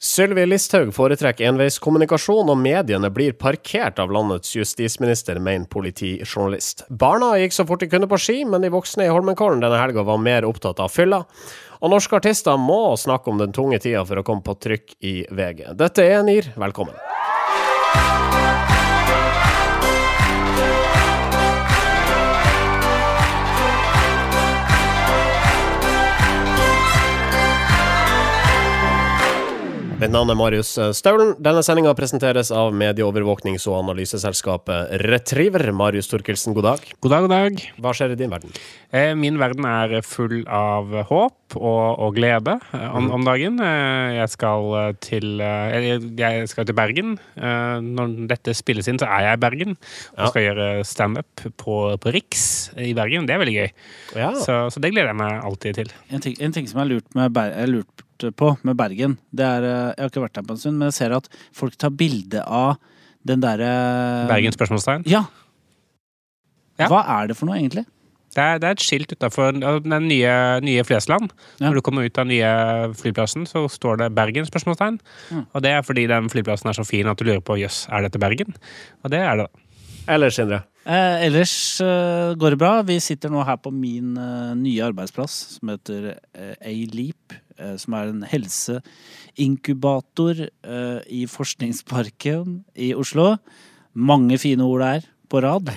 Sylvi Listhaug foretrekker enveiskommunikasjon, og mediene blir parkert av landets justisminister, mener politijournalist. Barna gikk så fort de kunne på ski, men de voksne i Holmenkollen denne helga var mer opptatt av fylla. Og norske artister må snakke om den tunge tida for å komme på trykk i VG. Dette er NIR, velkommen. Mitt navn er Marius Staulen. Denne sendinga presenteres av medieovervåknings- og analyseselskapet Retriever. Marius Torkelsen, god dag. God dag, god dag. Hva skjer i din verden? Eh, min verden er full av håp og, og glede eh, om, om, dagen. Eh, jeg skal til Jeg skal til Bergen. Når dette spilles inn, så er jeg i Bergen. Og ja. skal gjøre standup på, på Riks i Bergen. Det er veldig gøy. Ja. Så, så, det gleder jeg meg alltid til. En ting, en ting som jeg har lurt, med, jeg har lurt på med Bergen. Det er, eh, jeg har ikke vært der på en stund, men jeg ser at folk tar bilde av den derre Bergen? spørsmålstegn? Ja. ja. Hva er det for noe, egentlig? Det er, det er et skilt utafor den nye, nye Flesland. Ja. Når du kommer ut av den nye flyplassen, så står det Bergen? spørsmålstegn. Mm. Og det er fordi den flyplassen er så fin at du lurer på jøss, er dette Bergen? Og det er det, da. Ellers, Sindre? Eh, ellers eh, går det bra. Vi sitter nå her på min eh, nye arbeidsplass som heter eh, A-Leap. Eh, som er en helseinkubator eh, i Forskningsparken i Oslo. Mange fine ord der på rad.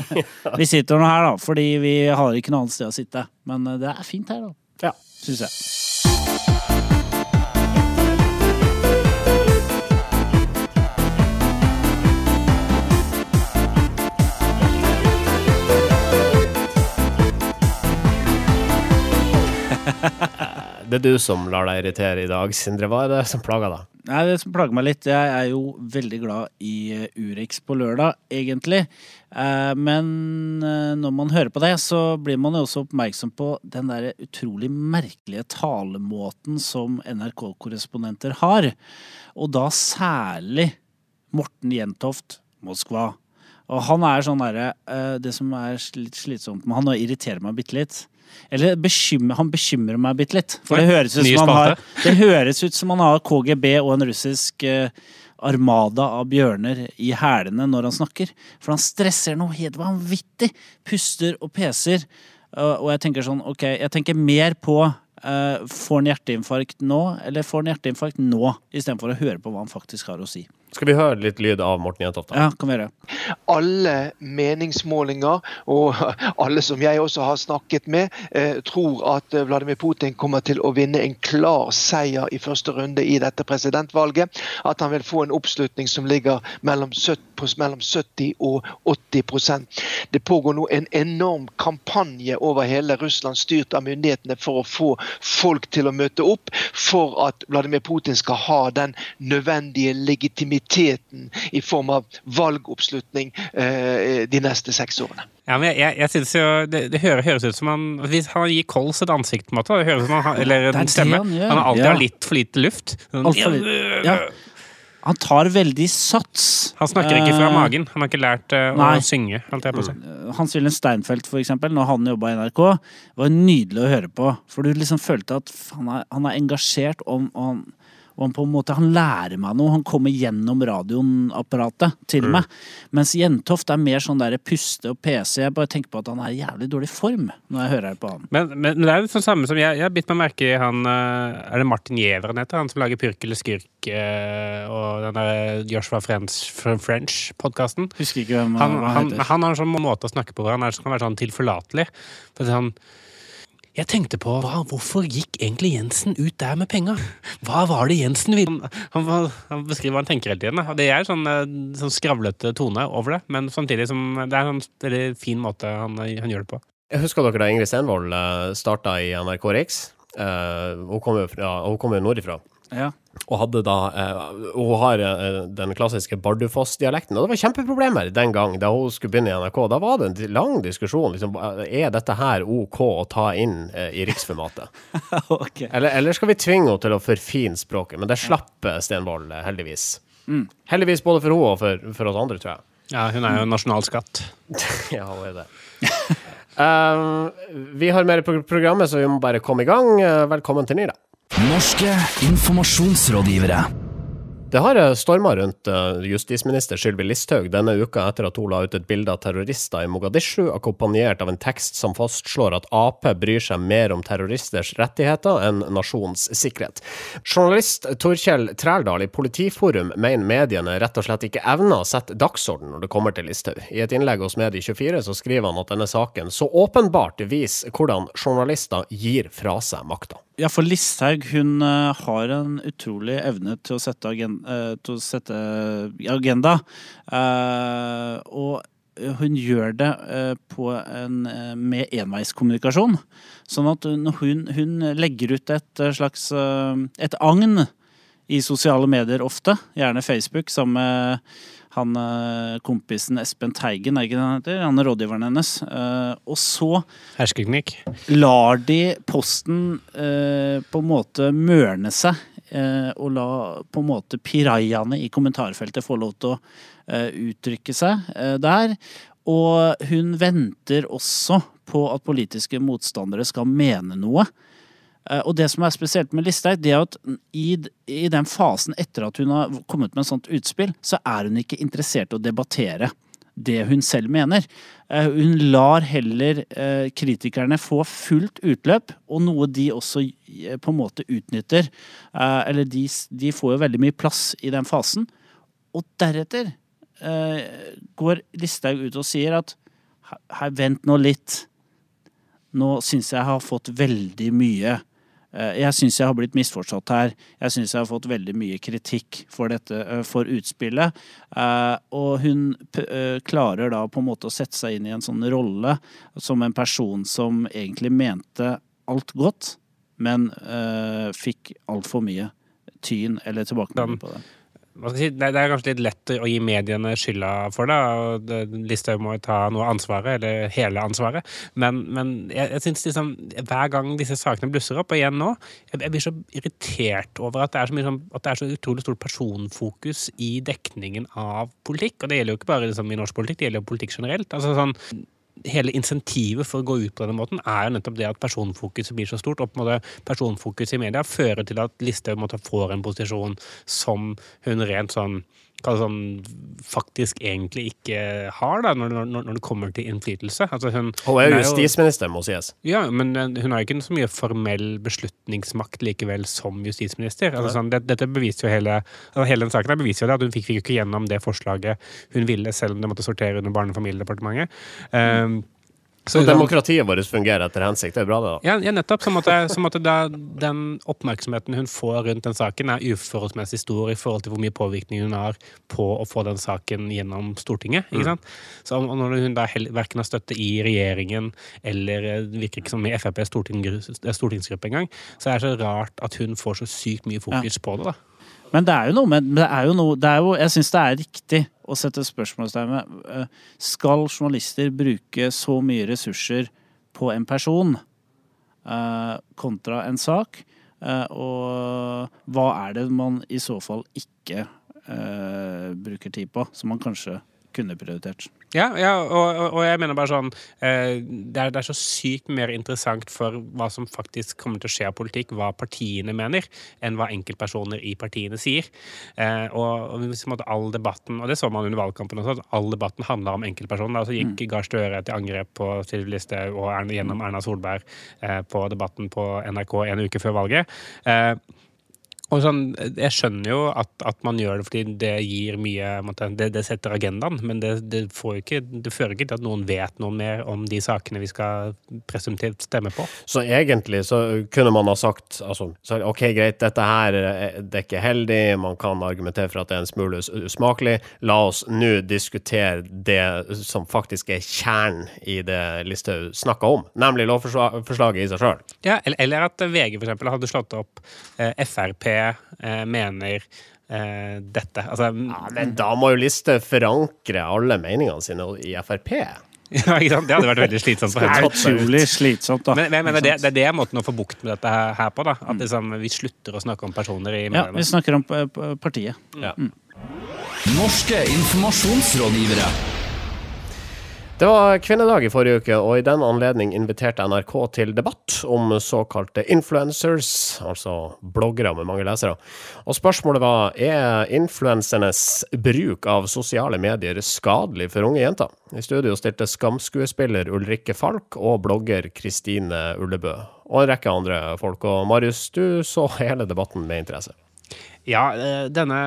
vi sitter nå her, da, fordi vi har ikke noe annet sted å sitte. Men det er fint her, da. Ja. Syns jeg. Det er du som lar deg irritere i dag, Sindre. Hva er det som plager deg? Nei, Det som plager meg litt, jeg er jo veldig glad i eh, Urix på lørdag, egentlig. Eh, men eh, når man hører på det, så blir man jo også oppmerksom på den der utrolig merkelige talemåten som NRK-korrespondenter har. Og da særlig Morten Jentoft, Moskva. Og han er sånn derre Det som er litt slitsomt med han, og irriterer meg bitte litt eller bekymrer, han bekymrer meg bitte litt. For det høres, ut som han har, det høres ut som han har KGB og en russisk uh, armada av bjørner i hælene når han snakker. For han stresser noe helt vanvittig. Puster og peser. Uh, og jeg tenker sånn, ok, jeg tenker mer på uh, får han hjerteinfarkt nå, eller får han hjerteinfarkt nå, istedenfor å høre på hva han faktisk har å si. Skal vi høre litt lyd av Morten Jentoft? Ja, kan vi gjøre. Alle meningsmålinger, og alle som jeg også har snakket med, eh, tror at eh, Vladimir Putin kommer til å vinne en klar seier i første runde i dette presidentvalget. At han vil få en oppslutning som ligger mellom 70, og 80% Det pågår nå en enorm kampanje over hele Russland, styrt av myndighetene, for å få folk til å møte opp, for at Vladimir Putin skal ha den nødvendige legitimiteten legitimiteten i form av valgoppslutning eh, de neste seks årene. Ja, men jeg, jeg synes jo, Det, det høres ut som han Hvis han gir Kols et ansikt, på en måte, det høres ut som han, eller en stemme Han, han har alltid ja. har litt for lite luft. Sånn, ja. Han tar veldig sats. Han snakker ikke fra uh, magen. Han har ikke lært uh, å synge. Alt på seg. Hans-Wilhelm Steinfeld, for eksempel, når han jobba i NRK, var nydelig å høre på. For du liksom følte at han er, han er engasjert, og han, og han på en måte, han lærer meg noe. Han kommer gjennom radioapparatet til mm. meg. Mens Jentoft er mer sånn der puste og PC. Jeg bare tenker på at han er i jævlig dårlig form når jeg hører på han. Men, men, det er jo sånn samme som jeg, jeg har bitt meg merke i han eh, Er det Martin Giæver heter? Han som lager Pyrk eller skurk eh, og den der Joshua French-podkasten. Husker ikke hvem han, han, han, han har en sånn måte å snakke på hvor han er, kan være sånn tilforlatelig. For sånn jeg tenkte på hva, hvorfor gikk egentlig Jensen ut der med penga? Hva var det Jensen ville? Han, han, han, beskriver hva han tenker hele tiden. Det er sånn, eh, sånn, skravlete tone over det, men samtidig som det er en veldig fin måte han, han, gjør det på. Jeg husker dere da Ingrid Stenvold eh, starta i NRK Riks. Uh, hun kommer jo nordifra. Ja. Og hadde da eh, Hun har eh, den klassiske Bardufoss-dialekten. Og det var kjempeproblemer den gang da hun skulle begynne i NRK. Da var det en lang diskusjon. Liksom, er dette her OK å ta inn eh, i riksformatet? okay. eller, eller, skal vi tvinge henne til å forfine språket? Men det slapp Stenvold, heldigvis. Mm. Heldigvis både for henne og for, for, oss andre, tror jeg. Ja, hun er jo nasjonalskatt. ja, hun er det. Uh, vi har mer på programmet, så vi må bare komme i gang. Uh, velkommen til Nyra. Norske informasjonsrådgivere. Det har storma rundt eh, justisminister Sylvi Listhaug denne uka etter at hun la ut et bilde av terrorister i Mogadishu, akkompagnert av en tekst som fastslår at Ap bryr seg mer om terroristers rettigheter enn nasjonens sikkerhet. Journalist Torkjell Trældal i Politiforum mener mediene rett og slett ikke evner å sette dagsorden når det kommer til Listhaug. I et innlegg hos Medie24 så skriver han at denne saken så åpenbart viser hvordan journalister gir fra seg makta. Ja, for Listhaug hun uh, har en utrolig evne til å sette, agen, uh, til å sette agenda. Uh, og hun gjør det en, med enveiskommunikasjon. Sånn at hun, hun legger ut et slags et agn i sosiale medier ofte, gjerne Facebook, sammen med han kompisen Espen Teigen, er ikke det han heter? Han er rådgiveren hennes. Og så Hersketeknikk. lar de posten eh, på en måte mørne seg, eh, og la på en måte pirajaene i kommentarfeltet få lov til å eh, uttrykke seg eh, der. Og hun venter også på at politiske motstandere skal mene noe. Eh, Og det som er spesielt med Listhaug, det er at i, i den fasen etter at hun har kommet med et sånt utspill, så er hun ikke interessert i å debattere det hun selv mener. Eh, Hun lar heller eh, kritikerne få fullt utløp, og noe de også på en måte utnytter. Eller de, de får jo veldig mye plass i den fasen. Og deretter går Listhaug ut og sier at "Her- vent nå litt. Nå syns jeg jeg har fått veldig mye Jeg syns jeg har blitt misforstått her. Jeg syns jeg har fått veldig mye kritikk for dette, eh, for utspillet. Eh, Og hun eh, klarer da på en måte å sette seg inn i en sånn rolle som en person som egentlig mente alt godt, men eh, fikk altfor mye tyn eller tilbakemelding på det. Si, det, er kanskje litt lett å gi mediene skylda for det. og Listhaug må ta noe av ansvaret, eller hele ansvaret. Men, men jeg, jeg synes liksom, hver gang disse sakene blusser opp, og igjen nå Jeg, jeg blir så irritert over at det, mye sånn, at det er så utrolig stort personfokus i dekningen av politikk. Og det gjelder jo ikke bare liksom, i norsk politikk, det gjelder jo politikk generelt. altså sånn hele insentivet for å gå ut på denne måten er jo nettopp det at personfokuset blir så stort. Og på en måte personfokuset i media fører til at Listhaug får en posisjon som hun rent sånn sånn faktisk egentlig ikke har, da, når, når, når det kommer til innflytelse. Altså hun, Hun er jo justisminister, må sies. ja, men eh, hun har jo ikke så mye formell beslutningsmakt likevel som justisminister. Altså, sånn, det, dette beviser jo hele, altså, hele den saken her beviser jo det at hun fikk, fikk ikke gjennom det forslaget hun ville, selv om det måtte sortere under Barne- og familiedepartementet. Um, Så demokratiet vårt fungerer etter hensikt. Det er bra, det. da. ja, ja, nettopp. Som at, som at det, den oppmerksomheten hun får rundt den saken, er uforholdsmessig stor i forhold til hvor mye påvirkning hun har på å få den saken gjennom Stortinget. ikke sant? Så om- Når hun da verken har støtte i regjeringen eller eh, virker ikke som i FrPs storting, stortingsgruppe engang, så er det så rart at hun får så sykt mye fokus på det. da. Men det er jo noe med det er jo noe, det er jo, Jeg syns det er riktig å sette spørsmålstegn ved eh, Skal journalister bruke så mye ressurser på en person eh, kontra en sak? Eh, og hva er det man i så fall ikke eh, bruker tid på, som man kanskje kunne prioritert? Ja, ja og, og, jeg mener bare sånn eh, det, er, det er så sykt mer interessant for hva som faktisk kommer til å skje av politikk, hva partiene mener, enn hva enkeltpersoner i partiene sier. Eh, og, og hvis måte all debatten, og det så man under valgkampen også, at all debatten handla om enkeltpersoner. Altså så gikk Gahr Støre til angrep på Sylvi Listhaug og gjennom Erna Solberg eh, på debatten på NRK en uke før valget. Eh, og sånn, Jeg skjønner jo at, at man gjør det fordi det gir mye måtte, det, det setter agendaen, men det, det, får ikke, det fører ikke til at noen vet noe mer om de sakene vi skal presumptivt stemme på. Så egentlig så kunne man ha sagt altså, så, OK, greit, dette her er- det er ikke heldig, man kan argumentere for at det er en smule usmakelig. La oss nå diskutere det som faktisk er kjernen i det Listhaug snakka om, nemlig lovforslaget i seg sjøl. Ja, eller, at VG eksempel hadde slått opp eh, Frp eh, mener eh, dette. Altså, Ja, men da må jo Listhaug forankre alle meningene sine i Frp. ja, ikke sant? Det hadde vært veldig slitsomt for Det er henne. utrolig slitsomt, da. Men, men men det, det er det måten å få bukt med dette her, her på. da At liksom, vi slutter å snakke om personer i Ja, vi snakker om partiet. Ja. Norske informasjonsrådgivere. Det var kvinnedag i forrige uke, og i den anledning inviterte NRK til debatt om såkalte influencers, altså bloggere med mange lesere. Og spørsmålet var er influensernes bruk av sosiale medier skadelig for unge jenter? I studio stilte skamskuespiller Ulrikke Falk og blogger Kristine Ullebø, og en rekke andre folk. Og Marius, du så hele debatten med interesse. Ja, eh, denne,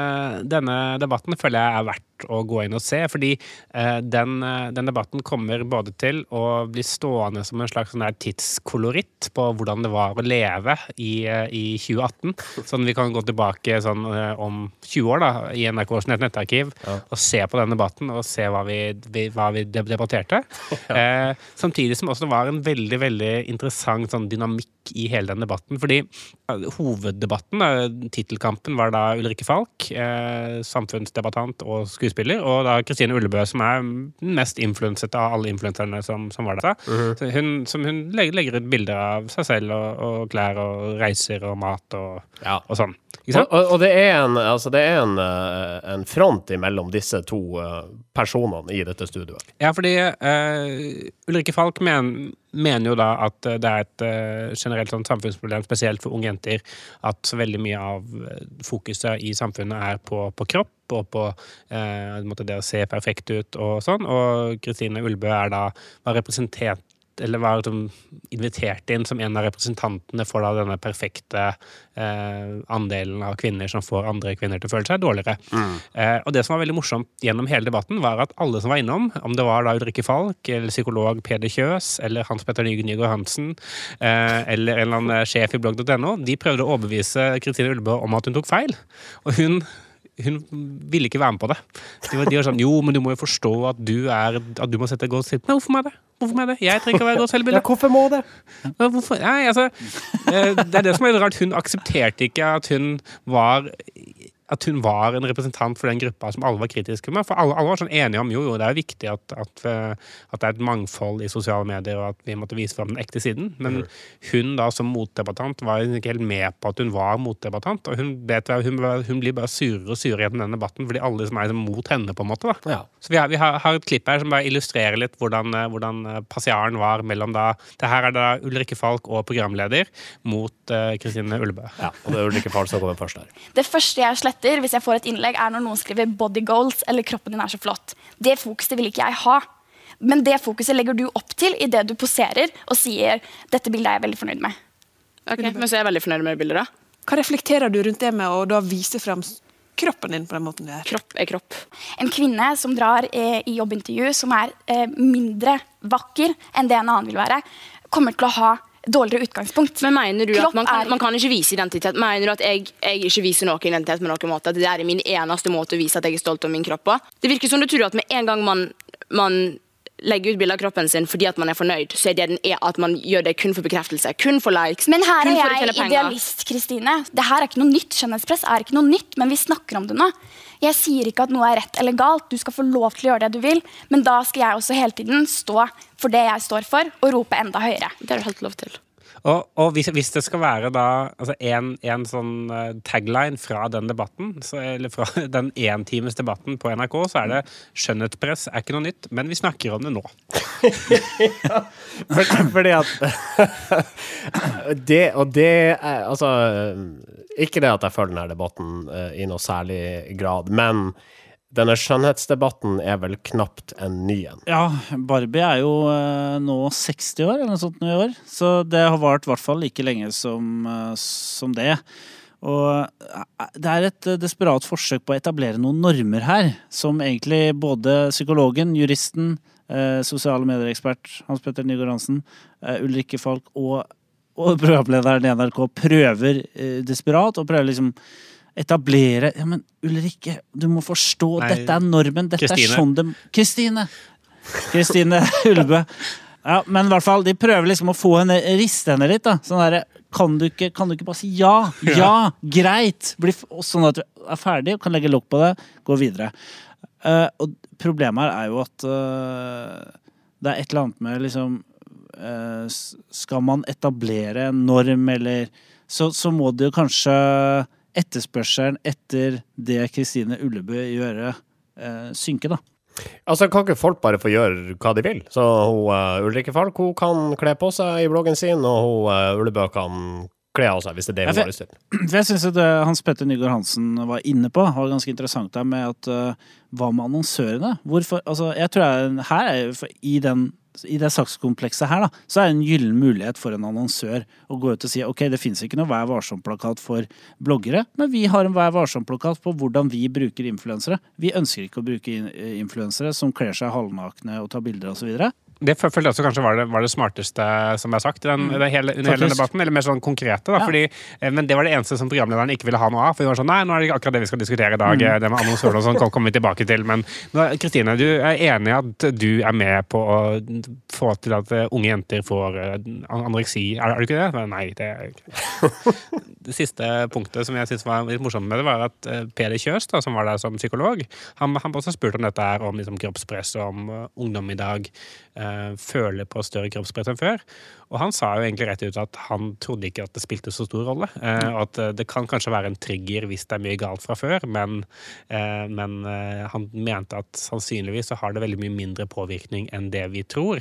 denne, debatten føler jeg er verdt å gå inn og se. Fordi eh, den, eh, den, debatten kommer både til å bli stående som en slags sånn tidskoloritt på hvordan det var å leve i, i 2018. Sånn vi kan gå tilbake sånn, om 20 år da, i NRKs nettarkiv ja. og se på den debatten og se hva vi, hva vi debatterte. Ja. Eh, samtidig som også det var en veldig veldig interessant sånn, dynamikk i hele den debatten. Fordi hoveddebatten, tittelkampen, var da Ulrikke Falk, eh, samfunnsdebattant og skuespiller, og da Kristine Ullebø, som er den mest influenset av alle influenserne som, som, var der. Mm -hmm. hun, som hun legger, legger, ut bilder av seg selv og, og klær og reiser og mat og, ja. og sånn. Og, og, det er, en, altså det er en, eh, en, front imellom disse to eh, personene i dette studioet. Ja, fordi uh, Ulrikke Falk mener mener jo da at det er et uh, generelt sånn samfunnsproblem, spesielt for unge jenter, at veldig mye av fokuset i samfunnet er på, på kropp og på uh, det å se perfekt ut og sånn. Og Kristine Ulbø er da var representert eller var liksom invitert inn som en av representantene for da denne perfekte eh, andelen av kvinner som får andre kvinner til å føle seg dårligere. Mm. Eh, og det som var veldig morsomt gjennom hele debatten, var at alle som var innom, om det var da Ulrikke Falk, eller psykolog Peder Kjøs, eller Hans Petter Nygaard Hansen, eh, eller en eller annen sjef i blogg.no, de prøvde å overbevise Kristine Ulbø om at hun tok feil. Og hun hun ville ikke være med på det. De var, de var, sånn Jo, men du må jo forstå at du er At du må sette godt selvbilde. Men hvorfor må jeg det? Hvorfor må jeg det? Jeg trenger ikke å være godt selvbilde. Ja, hvorfor må det? Hvorfor? Nei, altså eh, Det er det som er rart. Hun aksepterte ikke at hun var at hun var en representant for den gruppa som alle var kritiske med. For alle, alle var sånn enige om jo, jo, det er viktig at, at, eh, at, det er et mangfold i sosiale medier, og at vi måtte vise fram den ekte siden. Men mm. hun da som motdebattant var ikke helt med på at hun var motdebattant. Og hun, vet, hun, hun blir bare surere og surere gjennom den debatten fordi alle som er mot henne, på en måte. da. Ja. Så vi, har, vi har, har, et klipp her som bare illustrerer litt hvordan, eh, hvordan eh, passiaren var mellom da Det her er da Ulrikke Falk og programleder mot Kristine uh, Ullebø. Ja, og det er Ulrikke Falk som kommer først her. Det første jeg slett etter hvis jeg får et innlegg, er når noen skriver 'body goals' eller 'kroppen din er så flott'. Det fokuset vil ikke jeg ha. Men det fokuset legger du opp til idet du poserer og sier 'dette bildet er jeg veldig fornøyd med'. Ok, Men så er jeg veldig fornøyd med bildet, da. Hva reflekterer du rundt det med å da vise frem kroppen din på den måten du er? Kropp er kropp. En kvinne som drar eh, i jobbintervju som er eh, mindre vakker enn det en annen vil være, kommer til å ha dårligere utgangspunkt. Men mener du Klopp at man kan, man kan, ikke vise identitet? Mener du at jeg, jeg ikke viser noen identitet på noen måte? At det er min eneste måte å vise at jeg er stolt av min kropp på? Det virker som du tror at med en gang man, man legger ut bilde av kroppen sin fordi at man er fornøyd, så er det den er at man gjør det kun for bekreftelse. Kun for likes. Men her er jeg idealist, Kristine. Det her er ikke noe nytt. Skjønnhetspress er ikke noe nytt, men vi snakker om det nå. Jeg sier ikke at noe er rett eller galt, du skal få lov til å gjøre det du vil, men da skal jeg også hele tiden stå for det jeg står for, og rope enda høyere. Det har du helt lov til. Og, og hvis, hvis, det skal være da altså en, en sånn uh, tagline fra den debatten, så, eller fra den entimes-debatten på NRK, så er det 'skjønnhetspress er ikke noe nytt', men vi snakker om det nå. ja, for, fordi at det, Og det er altså Ikke det at jeg følger denne debatten uh, i noe særlig grad, men denne skjønnhetsdebatten er vel knapt en ny en. Ja, Barbie er jo uh, nå 60 år, eller noe sånt nå i år. Så det har vart i hvert fall like lenge som, uh, som det. Og uh, det er et desperat forsøk på å etablere noen normer her, som egentlig både psykologen, juristen, sosiale medier-ekspert Hans Petter Nygaard Hansen, Ulrikke Falk og, og programlederen i NRK prøver desperat, og prøver liksom etablere Ja, men Ulrikke, du må forstå, Nei, dette er normen. Dette Christine. er sånn det Kristine! Kristine Ulbø. Ja, men i hvert fall, de prøver liksom å få henne riste henne litt. da Sånn der, kan, kan du ikke bare si ja? Ja, greit! Bli, sånn at du er ferdig og kan legge lokk på det, gå videre. Uh, og problemet her er jo at uh, det er et eller annet med liksom uh, Skal man etablere en norm, eller så, så må det jo kanskje etterspørselen etter det Kristine Ullebø gjør, eh, synke, da. Altså, Kan ikke folk bare få gjøre hva de vil? Så hun, uh, Ulrikke Falk hun kan kle på seg i bloggen sin, og hun uh, Ullebø kan kle av seg, hvis det er det hun har lyst til. For jeg synes det Hans Petter Nygaard Hansen var inne på, var ganske interessant der med at uh, Hva med annonsørene? Hvorfor Altså, jeg tror jeg, her er i den i det sakskomplekset her, da, så er det en gyllen mulighet for en annonsør å gå ut og si ok, det fins ikke noe Vær varsom-plakat for bloggere, men vi har en Vær varsom-plakat på hvordan vi bruker influensere. Vi ønsker ikke å bruke influensere som kler seg halvnakne og tar bilder osv. Det følte jeg også kanskje var det, var det smarteste som er sagt i den, mm. hele, hele debatten. Eller mer sånn konkrete, da. Ja. Fordi, eh, men det var det eneste som programlederen ikke ville ha noe av. For vi var sånn Nei, nå er det akkurat det vi skal diskutere i dag. Mm. Det med annonsører og sånn kommer vi tilbake til. Men Kristine, du er enig i at du er med på å få til at eh, unge jenter får eh, anoreksi. Er, er du ikke det? Nei, det er ikke Det siste punktet som jeg syntes var litt morsomt med det, var at Peder Kjøs, da, som var der som psykolog, han, han også spurte om dette her, om liksom, kroppspress og om ungdom i dag eh, føler på større kroppspress enn før. Og han sa jo egentlig rett ut at han trodde ikke at det spilte så stor rolle. Eh, og at eh, det kan kanskje være en trigger hvis det er mye galt fra før, men, eh, men eh, han mente at sannsynligvis så har det veldig mye mindre påvirkning enn det vi tror.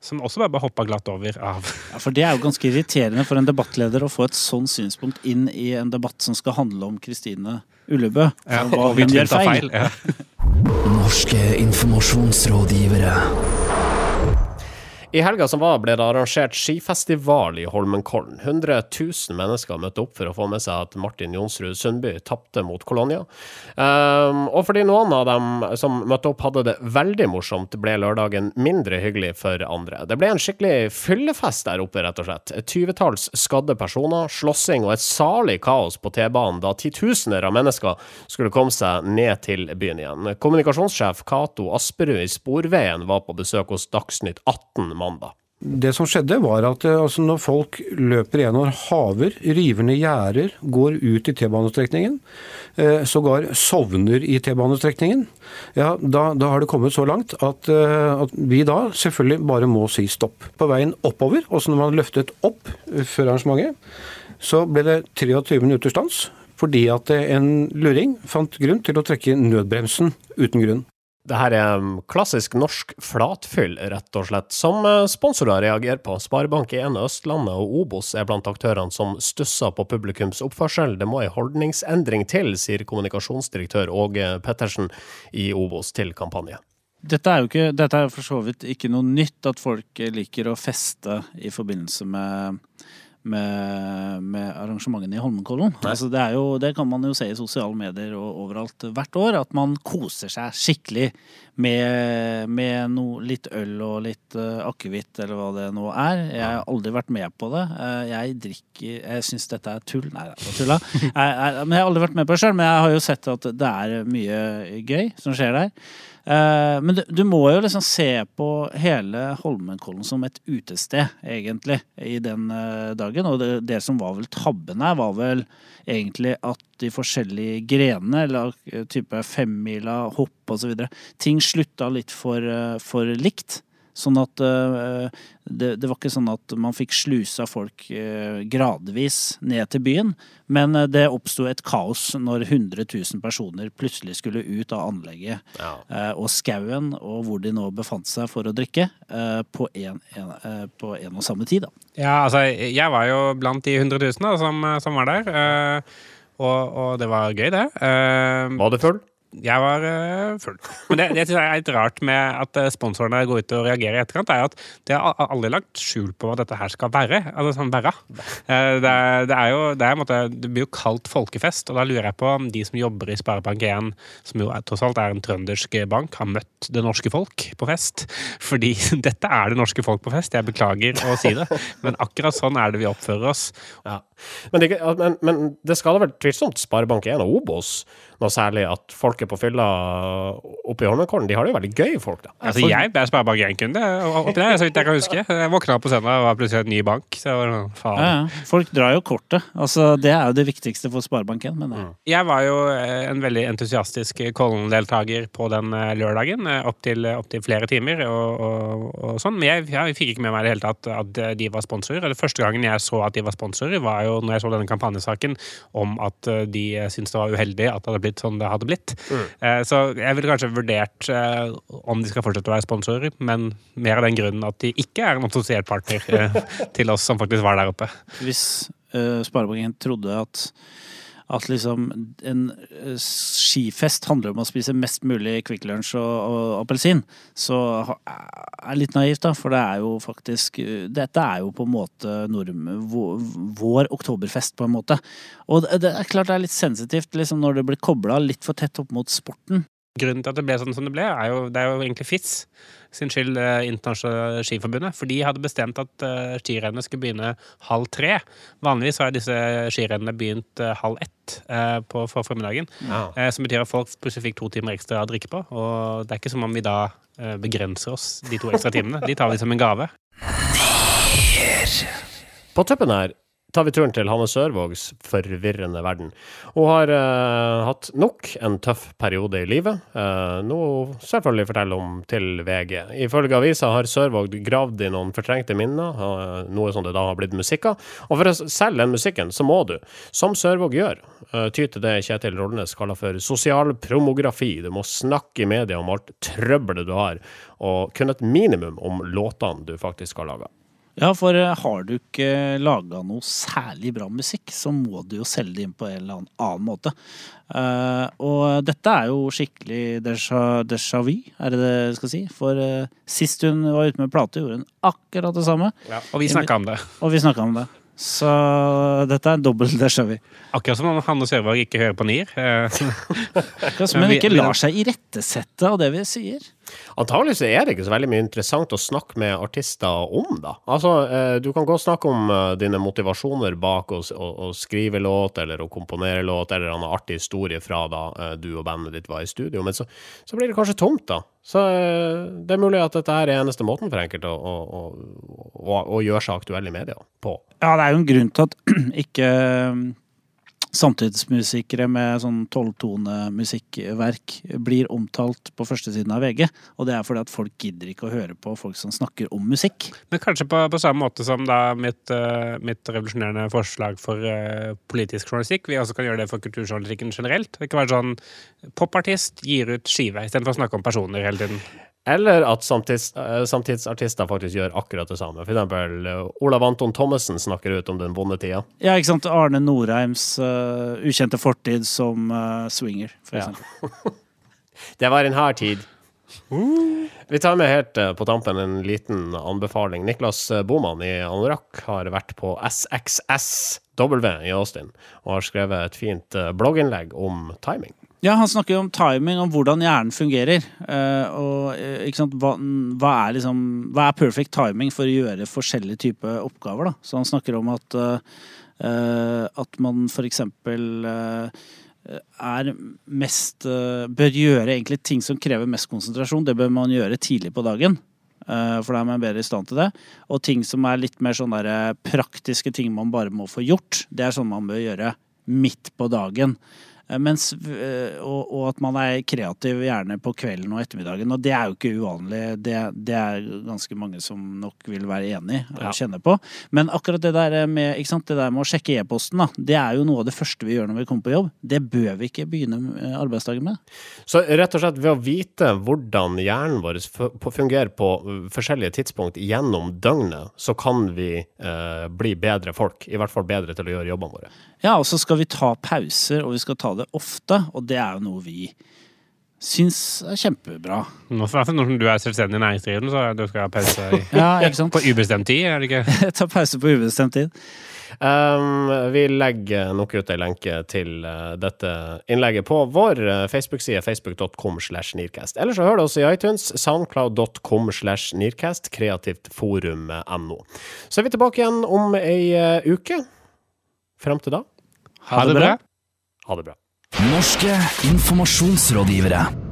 Som også bare hoppa glatt over av Ja, For det er jo ganske irriterende for en debattleder å få et sånn synspunkt inn i en debatt som skal handle om Kristine Ullebø. Ja, hva hun gjør feil. feil ja. Norske informasjonsrådgivere. I helga som var, ble det arrangert skifestival i Holmenkollen. 100 000 mennesker møtte opp for å få med seg at Martin Jonsrud Sundby tapte mot Kolonia. Um, og fordi noen av dem som møtte opp hadde det veldig morsomt, ble lørdagen mindre hyggelig for andre. Det ble en skikkelig fyllefest der oppe, rett og slett. Et tyvetalls skadde personer, slåssing og et salig kaos på T-banen da titusener av mennesker skulle komme seg ned til byen igjen. Kommunikasjonssjef Cato Asperud i Sporveien var på besøk hos Dagsnytt 18 mandag. Det som skjedde, var at eh, altså, når folk løper gjennom haver, river ned gjerder, går ut i T-banestrekningen, eh, sågar sovner i T-banestrekningen, ja, da, da, har det kommet så langt at, eh, at, vi da selvfølgelig bare må si stopp. På veien oppover, også når man løftet opp før arrangementet, så ble det 23 minutter stans fordi at en luring fant grunn til å trekke nødbremsen uten grunn. Det her er klassisk norsk flatfyll, rett og slett, som uh, sponsorer reagerer på. Sparebank1 Østlandet og Obos er blant aktørene som stusser på publikums oppførsel. Det må ei holdningsendring til, sier kommunikasjonsdirektør Åge Pettersen i Obos til kampanje. Dette er jo ikke, dette er for så vidt ikke noe nytt at folk liker å feste i forbindelse med med, med arrangementene i Holmenkollen. Altså det, jo, det, kan man jo se i sosiale medier og overalt hvert år, at man koser seg skikkelig med, med no, litt øl og litt uh, akevitt, eller hva det nå er. Jeg har aldri vært med på det. Uh, jeg drikker Jeg syns dette er tull. Nei, det er tulla. Jeg, jeg, men jeg har aldri vært med på det sjøl, men jeg har jo sett at det er mye gøy som skjer der. Uh, men du, du, må jo liksom se på hele Holmenkollen som et utested, egentlig, i den uh, dagen. Og det, det, som var vel tabben her, var vel egentlig at de forskjellige grenene, eller uh, type femmila, hopp osv., ting slutta litt for, for likt. Sånn at uh, det, det, var ikke sånn at man fikk slusa folk uh, gradvis ned til byen, men uh, det oppsto et kaos når 100 000 personer plutselig skulle ut av anlegget ja. og skauen, og hvor de nå befant seg for å drikke, på en, en, på en, og samme tid. Da. Ja, altså, jeg var jo blant de 100 000 da, som, som var der. Og, og, det var gøy, det. var det full? Jeg var uh, full. Men det, det jeg er litt rart med at uh, sponsorene går ut og reagerer i etterkant, er at de har aldri lagt skjul på hva dette her skal være. Altså sånn være. Uh, det, det, er jo det, er, måte, det, blir jo kalt folkefest, og da lurer jeg på om de som jobber i Sparebank1, som jo er, tross alt er en trøndersk bank, har møtt det norske folk på fest. Fordi dette er det norske folk på fest. Jeg beklager å si det, men akkurat sånn er det vi oppfører oss. Ja. Men, det, men, men det skal da vel tvilsomt Sparebank1 og Obos noe særlig at folk er på fylla oppe i Holmenkollen, de har det jo veldig gøy, folk, da. Altså, jeg ble Sparebank1-kunde oppi der, så vidt jeg kan huske. Jeg våkna opp på søndag og var plutselig en ny bank. Så var det faen. Ja, ja. Folk drar jo kortet. Altså, det er jo det viktigste for Sparebank1. Jeg. mm. Jeg var jo eh, en veldig entusiastisk Kollen-deltaker på den eh, lørdagen, opptil eh, opp til flere timer og, og, og sånn. Men jeg, jeg, fikk ikke med meg i det hele tatt at de var sponsorer. Det første gangen jeg så at de var sponsorer, var jo jo, når jeg så denne kampanjesaken, om at eh, de syntes det var uheldig at det hadde blitt sånn det hadde blitt. Mm. Så jeg ville kanskje vurdert eh, om de skal fortsette å være sponsorer, men mer av den grunnen at de ikke er en assosiert partner eh, til oss som faktisk var der oppe. Hvis uh, Sparebanken trodde at at liksom en eh, skifest handler om å spise mest mulig Kvikk Lunsj og, og appelsin, så er det litt naivt, da. For det er jo faktisk eh, Dette er jo på en måte norm, vår, vår oktoberfest, på en måte. Og det, det er klart det er litt sensitivt liksom når det blir kobla litt for tett opp mot sporten. Grunnen til at det ble sånn som det ble, er jo, det er jo egentlig FIS sin skyld, eh, Internasjonale Skiforbundet. For de hadde bestemt at uh, skirennene skulle begynne halv tre. Vanligvis har disse skirennene begynt eh, halv ett eh, på, for formiddagen. Ja. Eh, som betyr at folk plutselig fikk to timer ekstra å drikke på. Og det er ikke som om vi da eh, begrenser oss de to ekstra timene. De tar vi som en gave. På tuppen her tar vi turen til Hanne Sørvågs forvirrende verden. Hun har uh, hatt nok en tøff periode i livet, uh, noe hun selvfølgelig forteller om til VG. Ifølge avisa har Sørvåg gravd i noen fortrengte minner, uh, noe som det da har blitt musikk av. Og for å selge den musikken, så må du, som Sørvåg gjør, uh, ty til det Kjetil Rollenes kaller for sosial promografi. Du må snakke i media om alt trøbbelet du har, og kun et minimum om låtene du faktisk har laga. Ja, for eh, har du ikke laga noe særlig bra musikk, så må du jo selge det inn på en eller annen, måte. Eh, og dette er jo skikkelig déjà, déjà vu, er det det jeg skal si. For eh, sist hun var ute med plate, gjorde hun akkurat det samme. Ja, Og vi snakka om det. Og vi snakka om det. Så dette er en dobbel déjà vu. Akkurat som om Hanne Sørvåg ikke hører på NIR. Eh, Men ikke lar seg irettesette av det vi sier. Antagelig så er det ikke så veldig mye interessant å snakke med artister om, da. Altså, eh, du kan godt snakke om eh, dine motivasjoner bak å, å, å skrive låt, eller å komponere låt, eller en artig historie fra da du og bandet ditt var i studio, men så, så blir det kanskje tomt, da. Så eh, det er mulig at dette er eneste måten for enkelte å, å, å, å, gjøre seg aktuell i media på. Ja, det er jo en grunn til at ikke samtidsmusikere med sånn tolvtonemusikkverk blir omtalt på førstesiden av VG. Og det er fordi at folk gidder ikke å høre på folk som snakker om musikk. Men kanskje på, på samme måte som da mitt, uh, mitt revolusjonerende forslag for uh, politisk journalistikk. Vi også kan gjøre det for kulturjournalistikken generelt. Det kan være sånn popartist gir ut skive istedenfor å snakke om personer hele tiden. Eller at samtids, eh, samtidsartister faktisk gjør akkurat det samme. For eksempel eh, Olav Anton Thommessen snakker ut om den vonde tida. Ja, ikke sant? Arne Norheims uh, ukjente fortid som uh, swinger, for Ja. eksempel. Det var en hard tid. Vi tar med helt på tampen en liten anbefaling. Niklas Boman i Anorakk har vært på SXSW i Austin og har skrevet et fint blogginnlegg om timing. Ja, han snakker jo om timing, om hvordan hjernen fungerer. eh, og eh, hva, hva, er liksom, hva er perfect timing for å gjøre forskjellige typer oppgaver? Da? Så han snakker om at, eh, at man eksempel eh, er mest uh, Bør gjøre egentlig ting som krever mest konsentrasjon. Det bør man gjøre tidlig på dagen. For da er man bedre i stand til det. Og ting som er litt mer sånn praktiske ting man bare må få gjort, det er sånn man bør gjøre midt på dagen. Eh, Mens, eh, og, og at man er kreativ gjerne på kvelden og ettermiddagen. Og det er jo ikke uvanlig. Det, det er ganske mange som nok vil være enig og Ja. kjenne på. Men akkurat det der med, det der med å sjekke e-posten, det er jo noe av det første vi gjør når vi kommer på jobb. Det bør vi ikke begynne eh, arbeidsdagen med. Så rett og slett ved å vite hvordan hjernen vår fungerer på forskjellige tidspunkt gjennom døgnet, så kan vi eh, bli bedre folk. I hvert fall bedre til å gjøre jobbene våre. Ja, og så skal vi ta pauser, og vi skal ta det ofte. Og det er jo noe vi syns er kjempebra. Nå, Når du er selvstendig næringsdrivende, så du skal ha pause i, Ja, ikke sant? på ubestemt tid, er det ikke? Ta pause på ubestemt tid. Um, vi legger nok ut ei lenke til uh, dette innlegget på vår uh, Facebook-side, facebook.com slash nearcast. Eller så hører du oss i iTunes, soundcloud.com slash nearcast, kreativtforum.no. Så er vi tilbake igjen om ei uh, uke. Fram til da, Ha det bra. ha det bra. Norske informasjonsrådgivere.